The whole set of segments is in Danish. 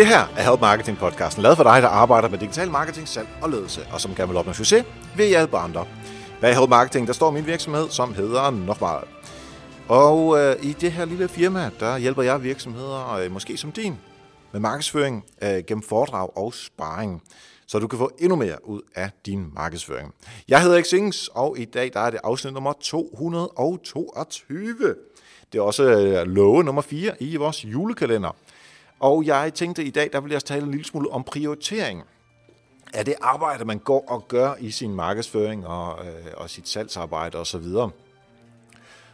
Det her er Help Marketing podcasten, lavet for dig, der arbejder med digital marketing, salg og ledelse, og som gerne vil opnå succes ved at hjælpe andre. Bag Help Marketing, der står min virksomhed, som hedder Nokmal. Og øh, i det her lille firma, der hjælper jeg virksomheder, øh, måske som din, med markedsføring øh, gennem foredrag og sparring, så du kan få endnu mere ud af din markedsføring. Jeg hedder Xings, og i dag der er det afsnit nummer 222. Det er også øh, love nummer 4 i vores julekalender. Og jeg tænkte i dag, der vil jeg tale en lille smule om prioritering af det arbejde, man går og gør i sin markedsføring og, øh, og sit salgsarbejde osv.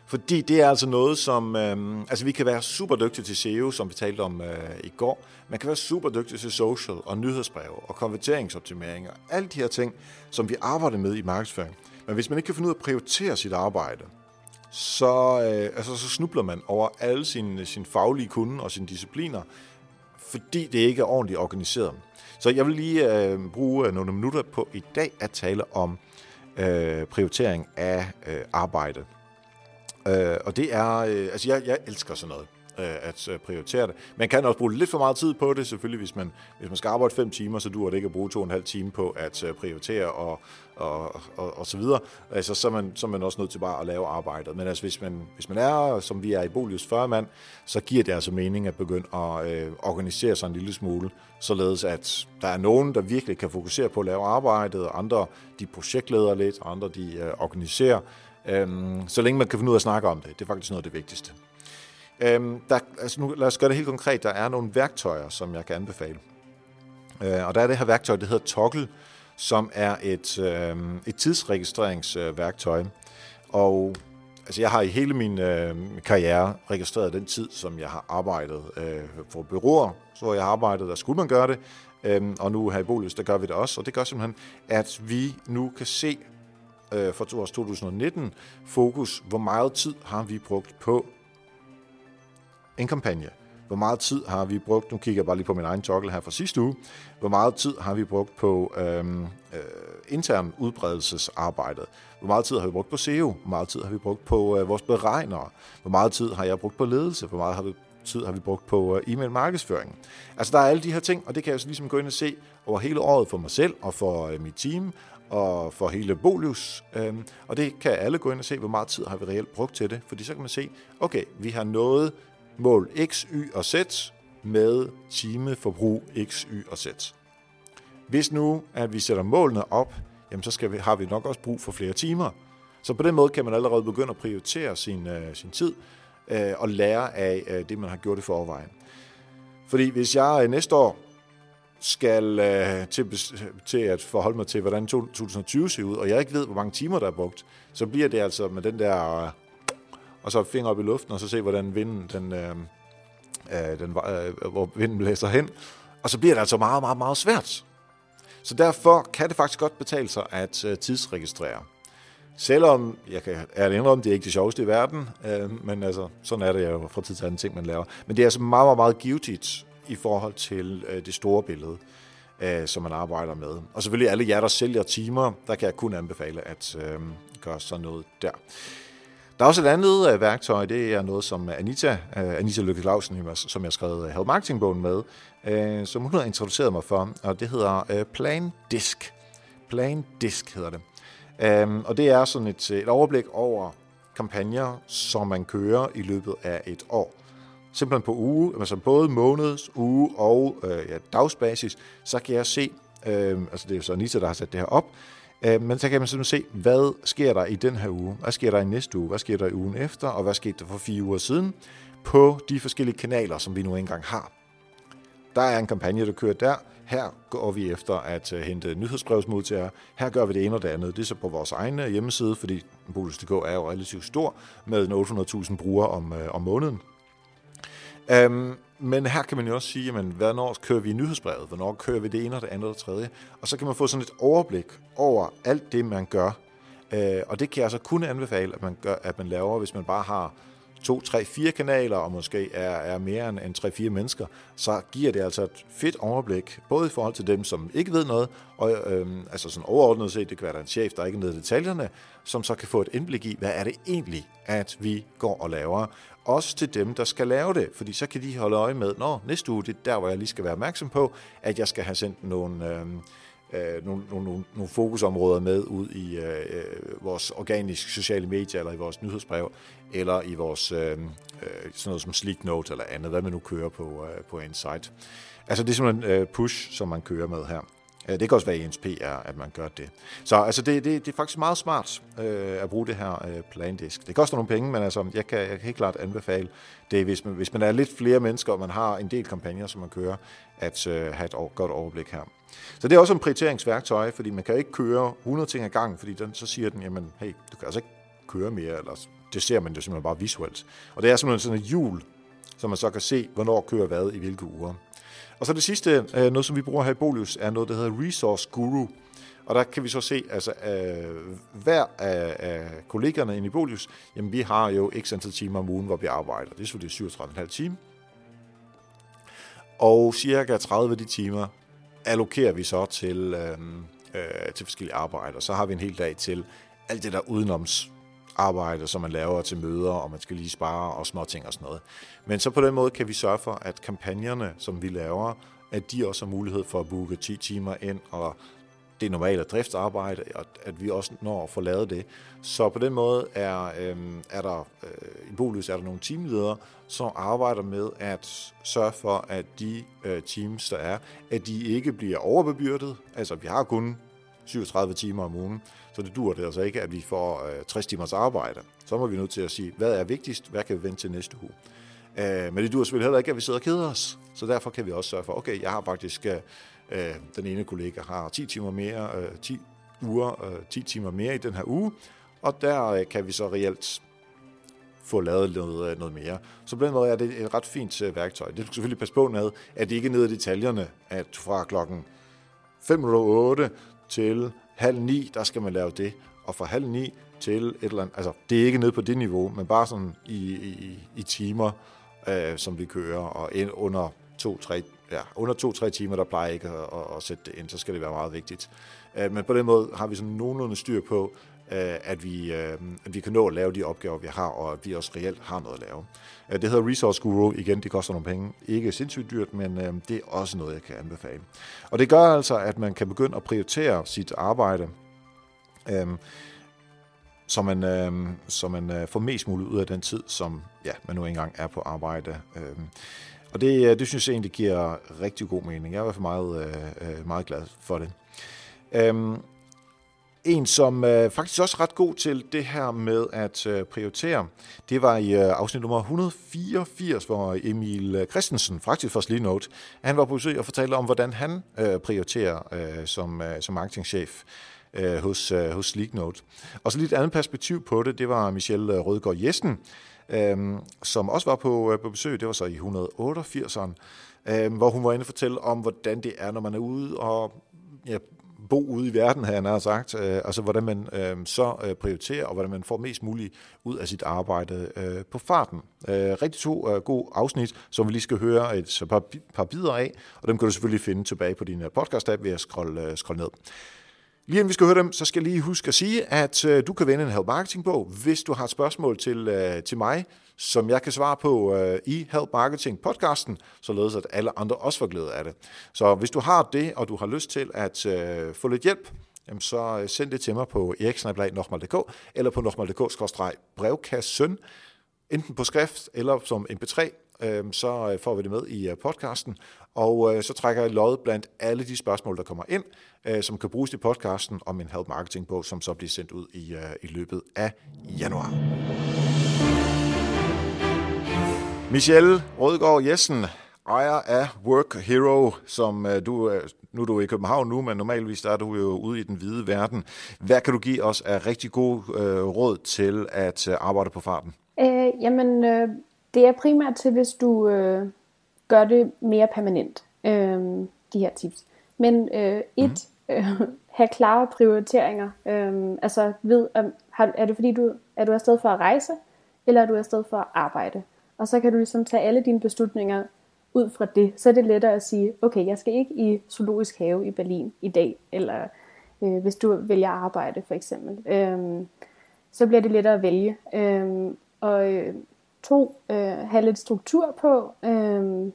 Fordi det er altså noget, som... Øh, altså, vi kan være super dygtige til SEO, som vi talte om øh, i går. Man kan være super dygtig til social og nyhedsbreve og konverteringsoptimering og alle de her ting, som vi arbejder med i markedsføring. Men hvis man ikke kan finde ud af at prioritere sit arbejde, så, øh, altså, så snubler man over alle sine, sine faglige kunder og sine discipliner, fordi det ikke er ordentligt organiseret. Så jeg vil lige øh, bruge øh, nogle minutter på i dag at tale om øh, prioritering af øh, arbejde. Øh, og det er, øh, altså jeg, jeg elsker sådan noget Øh, at øh, prioritere det. Man kan også bruge lidt for meget tid på det, selvfølgelig, hvis man, hvis man skal arbejde 5 timer, så duer det ikke at bruge to og en halv time på at øh, prioritere og, og, og, og så videre. Altså, så er, man, så er man også nødt til bare at lave arbejdet. Men altså, hvis man, hvis man er, som vi er i Bolius 40 mand, så giver det altså mening at begynde at øh, organisere sig en lille smule, således at der er nogen, der virkelig kan fokusere på at lave arbejdet, og andre de projektleder lidt, og andre de øh, organiserer. Øhm, så længe man kan finde ud af at snakke om det. Det er faktisk noget af det vigtigste. Øhm, der, altså nu, lad os gøre det helt konkret. Der er nogle værktøjer, som jeg kan anbefale. Øh, og der er det her værktøj, det hedder Toggle, som er et, øh, et tidsregistreringsværktøj. Og altså, jeg har i hele min øh, karriere registreret den tid, som jeg har arbejdet øh, for byråer, hvor jeg har arbejdet, der skulle man gøre det. Øh, og nu her i Bolus, der gør vi det også. Og det gør simpelthen, at vi nu kan se øh, for 2019 fokus, hvor meget tid har vi brugt på en kampagne. Hvor meget tid har vi brugt, nu kigger jeg bare lige på min egen toggle her fra sidste uge, hvor meget tid har vi brugt på øhm, øh, intern udbredelsesarbejdet? Hvor meget tid har vi brugt på SEO? Hvor meget tid har vi brugt på øh, vores beregnere? Hvor meget tid har jeg brugt på ledelse? Hvor meget har vi tid har vi brugt på øh, e-mail markedsføring. Altså der er alle de her ting, og det kan jeg så ligesom gå ind og se over hele året for mig selv og for øh, mit team og for hele Bolius. Øhm, og det kan alle gå ind og se, hvor meget tid har vi reelt brugt til det. Fordi så kan man se, okay, vi har nået mål x, y og z med timeforbrug x, y og z. Hvis nu, at vi sætter målene op, jamen så skal vi, har vi nok også brug for flere timer. Så på den måde kan man allerede begynde at prioritere sin, uh, sin tid uh, og lære af uh, det, man har gjort i forvejen. Fordi hvis jeg uh, næste år skal uh, til, til at forholde mig til, hvordan 2020 ser ud, og jeg ikke ved, hvor mange timer der er brugt, så bliver det altså med den der uh, og så finger op i luften, og så se, hvordan vinden, den, øh, øh, den, øh, øh, hvor vinden blæser hen. Og så bliver det altså meget, meget, meget svært. Så derfor kan det faktisk godt betale sig at øh, tidsregistrere. Selvom, jeg kan ærligt indrømme, det er ikke det sjoveste i verden, øh, men altså, sådan er det jo fra tid til anden ting, man laver. Men det er altså meget, meget, meget givetigt i forhold til øh, det store billede, øh, som man arbejder med. Og selvfølgelig alle jer, der sælger timer, der kan jeg kun anbefale at øh, gøre sådan noget der. Der er også et andet uh, værktøj, det er noget, som Anita, uh, Anita Lykke Clausen, som jeg har skrevet Help Marketing-bogen med, uh, som hun har introduceret mig for, og det hedder uh, Plan Disk. Plan Disk hedder det. Um, og det er sådan et, et overblik over kampagner, som man kører i løbet af et år. Simpelthen på uge, altså både måneds, uge og øh, ja, dagsbasis, så kan jeg se, øh, altså det er så Anita, der har sat det her op, Øh, men så kan man simpelthen se, hvad sker der i den her uge? Hvad sker der i næste uge? Hvad sker der i ugen efter? Og hvad skete der for fire uger siden? På de forskellige kanaler, som vi nu engang har. Der er en kampagne, der kører der. Her går vi efter at øh, hente nyhedsbrevsmodtagere. Her gør vi det ene og det andet. Det er så på vores egen øh, hjemmeside, fordi Bolus.dk er jo relativt stor med 800.000 brugere om, øh, om måneden. Øhm, men her kan man jo også sige, jamen, hvornår kører vi nyhedsbrevet? Hvornår kører vi det ene og det andet og det tredje? Og så kan man få sådan et overblik over alt det, man gør. Uh, og det kan jeg altså kun anbefale, at man, gør, at man laver, hvis man bare har to, tre, fire kanaler, og måske er, er mere end, end tre, fire mennesker, så giver det altså et fedt overblik, både i forhold til dem, som ikke ved noget, og øhm, altså sådan overordnet set, det kan være der en chef, der ikke ved detaljerne, som så kan få et indblik i, hvad er det egentlig, at vi går og laver. Også til dem, der skal lave det, fordi så kan de holde øje med, når næste uge, det er der, hvor jeg lige skal være opmærksom på, at jeg skal have sendt nogle... Øhm, øh, nogle, nogle, nogle fokusområder med ud i øh, øh vores organiske sociale medier, eller i vores nyhedsbrev, eller i vores øh, øh, sådan noget som Sleek Note eller andet, hvad man nu kører på, øh, på Insight. Altså det er simpelthen øh, push, som man kører med her. Øh, det kan også være, at ENSP er, at man gør det. Så altså, det, det, det er faktisk meget smart øh, at bruge det her øh, plandisk. Det koster nogle penge, men altså, jeg, kan, jeg kan helt klart anbefale det, hvis man, hvis man er lidt flere mennesker, og man har en del kampagner, som man kører, at øh, have et godt overblik her. Så det er også en prioriteringsværktøj, fordi man kan ikke køre 100 ting ad gangen, fordi den, så siger den, jamen, hey, du kan altså ikke køre mere, eller det ser man jo simpelthen bare visuelt. Og det er simpelthen sådan et hjul, så man så kan se, hvornår kører hvad i hvilke uger. Og så det sidste, øh, noget som vi bruger her i Bolius, er noget, der hedder Resource Guru. Og der kan vi så se, altså øh, hver af, af kollegerne inde i Bolius, jamen vi har jo x antal timer om ugen, hvor vi arbejder. Det er selvfølgelig 37,5 timer. Og cirka 30 af de timer allokerer vi så til, øh, øh, til forskellige arbejder. Så har vi en hel dag til alt det der udenoms arbejde, som man laver til møder, og man skal lige spare og små ting og sådan noget. Men så på den måde kan vi sørge for, at kampagnerne, som vi laver, at de også har mulighed for at booke 10 timer ind, og det normale driftsarbejde, og at vi også når at få lavet det. Så på den måde er, øh, er der øh, i Bolus er der nogle teamledere, som arbejder med at sørge for, at de øh, teams, der er, at de ikke bliver overbebyrdet. Altså, vi har kun 37 timer om ugen, så det dur det altså ikke, at vi får øh, 60 timers arbejde. Så må vi nødt til at sige, hvad er vigtigst, hvad kan vi vente til næste uge. Øh, men det dur selvfølgelig heller ikke, at vi sidder og keder os. Så derfor kan vi også sørge for, okay, jeg har faktisk, øh, øh den ene kollega har 10 timer mere, øh, 10 uger, øh, 10 timer mere i den her uge, og der øh, kan vi så reelt få lavet noget, øh, noget mere. Så på den måde er det et ret fint øh, værktøj. Det skal selvfølgelig passe på med, at det ikke er nede i detaljerne, at fra klokken 5.08 til halv ni, der skal man lave det, og fra halv ni til et eller andet, altså det er ikke nede på det niveau, men bare sådan i, i, i timer, øh, som vi kører, og under to-tre ja, under to-tre timer, der plejer ikke at, at, at sætte det ind, så skal det være meget vigtigt. Øh, men på den måde har vi sådan nogenlunde styr på, Øh, at, vi, øh, at vi kan nå at lave de opgaver, vi har, og at vi også reelt har noget at lave. Øh, det hedder Resource Guru. Igen, det koster nogle penge. Ikke sindssygt dyrt, men det er også noget, jeg kan anbefale. Og det gør altså, at man kan begynde at prioritere sit arbejde, så man, så man får mest muligt ud af den tid, som ja, man nu engang er på arbejde. Og det, det synes jeg egentlig giver rigtig god mening. Jeg er i hvert fald meget, meget glad for det. Øh, en, som øh, faktisk også er ret god til det her med at øh, prioritere, det var i øh, afsnit nummer 184, hvor Emil Christensen, faktisk fra Note, han var på besøg og fortalte om, hvordan han øh, prioriterer øh, som, øh, som marketingchef øh, hos, øh, hos Note. Og så lidt andet perspektiv på det, det var Michelle øh, Rødgaard Jessen, øh, som også var på, øh, på besøg, det var så i 188'eren, øh, hvor hun var inde og fortælle om, hvordan det er, når man er ude og ja, bo ude i verden, har jeg sagt. Øh, altså, hvordan man øh, så øh, prioriterer, og hvordan man får mest muligt ud af sit arbejde øh, på farten. Øh, rigtig to øh, gode afsnit, som vi lige skal høre et par, par bidder af, og dem kan du selvfølgelig finde tilbage på din øh, podcast-app ved at scrolle, øh, scrolle ned. Lige inden vi skal høre dem, så skal jeg lige huske at sige, at øh, du kan vende en Help Marketing bog, hvis du har et spørgsmål til, øh, til mig, som jeg kan svare på øh, i Help Marketing podcasten, således at alle andre også får glæde af det. Så hvis du har det, og du har lyst til at øh, få lidt hjælp, jamen så øh, send det til mig på eriksnablag.nokmal.dk eller på nokmal.dk-brevkassen, enten på skrift eller som mp3, øhm, øh, så får vi det med i øh, podcasten, og øh, så trækker jeg lod blandt alle de spørgsmål, der kommer ind, som kan bruges i podcasten om en Help Marketing bog, som så bliver sendt ud i, i løbet af januar. Michelle Rødgaard Jessen, ejer af Work Hero, som øh, du, øh, nu er du i København nu, men normalvis er du jo ude i den hvide verden. Hvad kan du give os af rigtig god øh, råd til at øh, arbejde på farten? Øh, jamen, øh, det er primært til, hvis du øh, gør det mere permanent, øh, de her tips. Men øh, et, mm. øh, have klare prioriteringer. Øh, altså, ved, øh, har, er det fordi, du er du afsted for at rejse? eller er du afsted for at arbejde? Og så kan du ligesom tage alle dine beslutninger ud fra det. Så er det lettere at sige, okay, jeg skal ikke i zoologisk have i Berlin i dag, eller øh, hvis du vælger arbejde for eksempel. Øh, så bliver det lettere at vælge. Øh, og øh, to, øh, have lidt struktur på. Øh,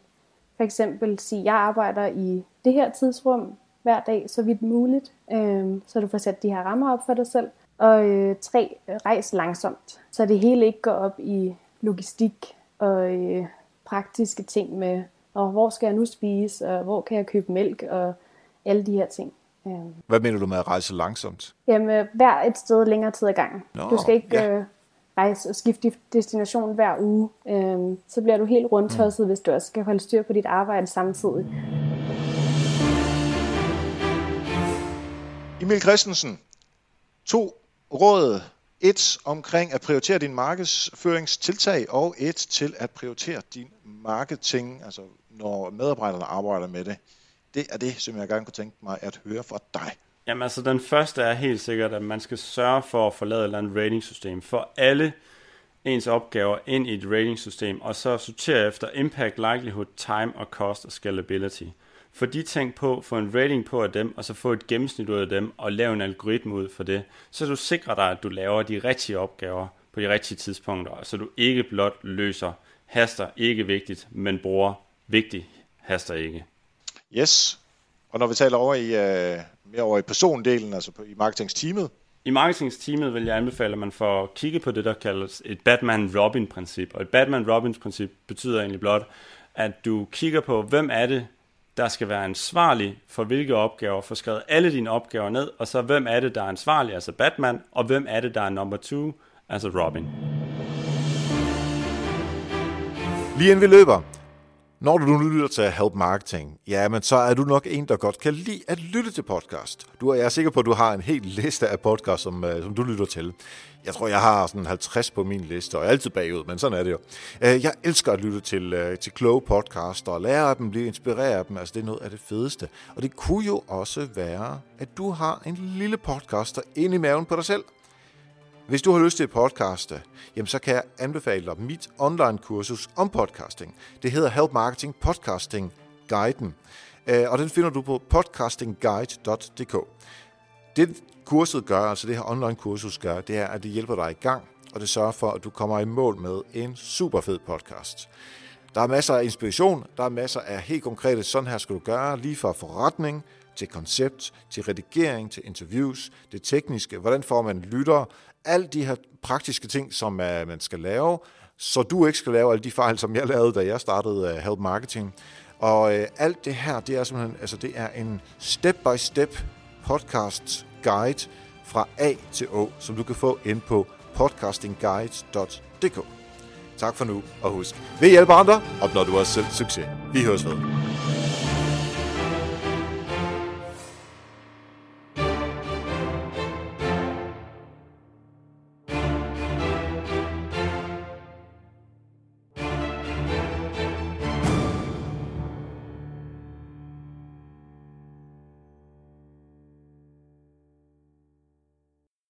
for eksempel sige, jeg arbejder i det her tidsrum hver dag, så vidt muligt, øh, så du får sat de her rammer op for dig selv. Og øh, tre, rejs langsomt, så det hele ikke går op i logistik og øh, praktiske ting med, og hvor skal jeg nu spise, og hvor kan jeg købe mælk, og alle de her ting. Øhm. Hvad mener du med at rejse langsomt? Jamen, hver et sted længere tid ad gangen. Nå, du skal ikke ja. øh, rejse og skifte destination hver uge. Øhm, så bliver du helt rundtosset, mm. hvis du også skal holde styr på dit arbejde samtidig. Emil Christensen, to råd. Et omkring at prioritere din markedsføringstiltag, og et til at prioritere din marketing, altså når medarbejderne arbejder med det. Det er det, som jeg gerne kunne tænke mig at høre fra dig. Jamen altså, den første er helt sikkert, at man skal sørge for at forlade et eller andet ratingsystem for alle ens opgaver ind i et ratingsystem, og så sortere efter impact, likelihood, time og cost og scalability. Få de ting på, få en rating på af dem, og så få et gennemsnit ud af dem, og lave en algoritme ud for det, så du sikrer dig, at du laver de rigtige opgaver på de rigtige tidspunkter, så du ikke blot løser haster ikke vigtigt, men bruger vigtigt haster ikke. Yes, og når vi taler over i, uh, mere over i persondelen, altså på, i marketingsteamet? I marketingsteamet vil jeg anbefale, at man får kigget på det, der kaldes et Batman-Robin-princip. Og et Batman-Robin-princip betyder egentlig blot, at du kigger på, hvem er det, der skal være ansvarlig for hvilke opgaver, få skrevet alle dine opgaver ned, og så hvem er det, der er ansvarlig, altså Batman, og hvem er det, der er number two, altså Robin. Lige inden vi løber, når du nu lytter til Help Marketing, ja, men så er du nok en, der godt kan lide at lytte til podcast. Du er, jeg er sikker på, at du har en hel liste af podcast, som, uh, som du lytter til. Jeg tror, jeg har sådan 50 på min liste, og jeg er altid bagud, men sådan er det jo. Uh, jeg elsker at lytte til, uh, til kloge podcast og lære af dem, blive inspireret af dem. Altså, det er noget af det fedeste. Og det kunne jo også være, at du har en lille podcaster ind i maven på dig selv – hvis du har lyst til at podcaste, jamen så kan jeg anbefale dig mit online kursus om podcasting. Det hedder Help Marketing Podcasting Guiden, øh, og den finder du på podcastingguide.dk. Det kurset gør, altså det her online kursus gør, det er, at det hjælper dig i gang, og det sørger for, at du kommer i mål med en super fed podcast. Der er masser af inspiration, der er masser af helt konkrete, sådan her skal du gøre, lige fra forretning, til koncept, til redigering, til interviews, det tekniske, hvordan får man lyttere, alle de her praktiske ting, som uh, man skal lave, så du ikke skal lave alle de fejl, som jeg lavede, da jeg startede uh, Help Marketing. Og øh, alt det her, det er simpelthen, altså det er en step-by-step podcast guide fra A til Å, som du kan få ind på podcastingguide.dk. Tak for nu, og husk, ved hjælper andre, opnår du også selv succes. Vi høres ved.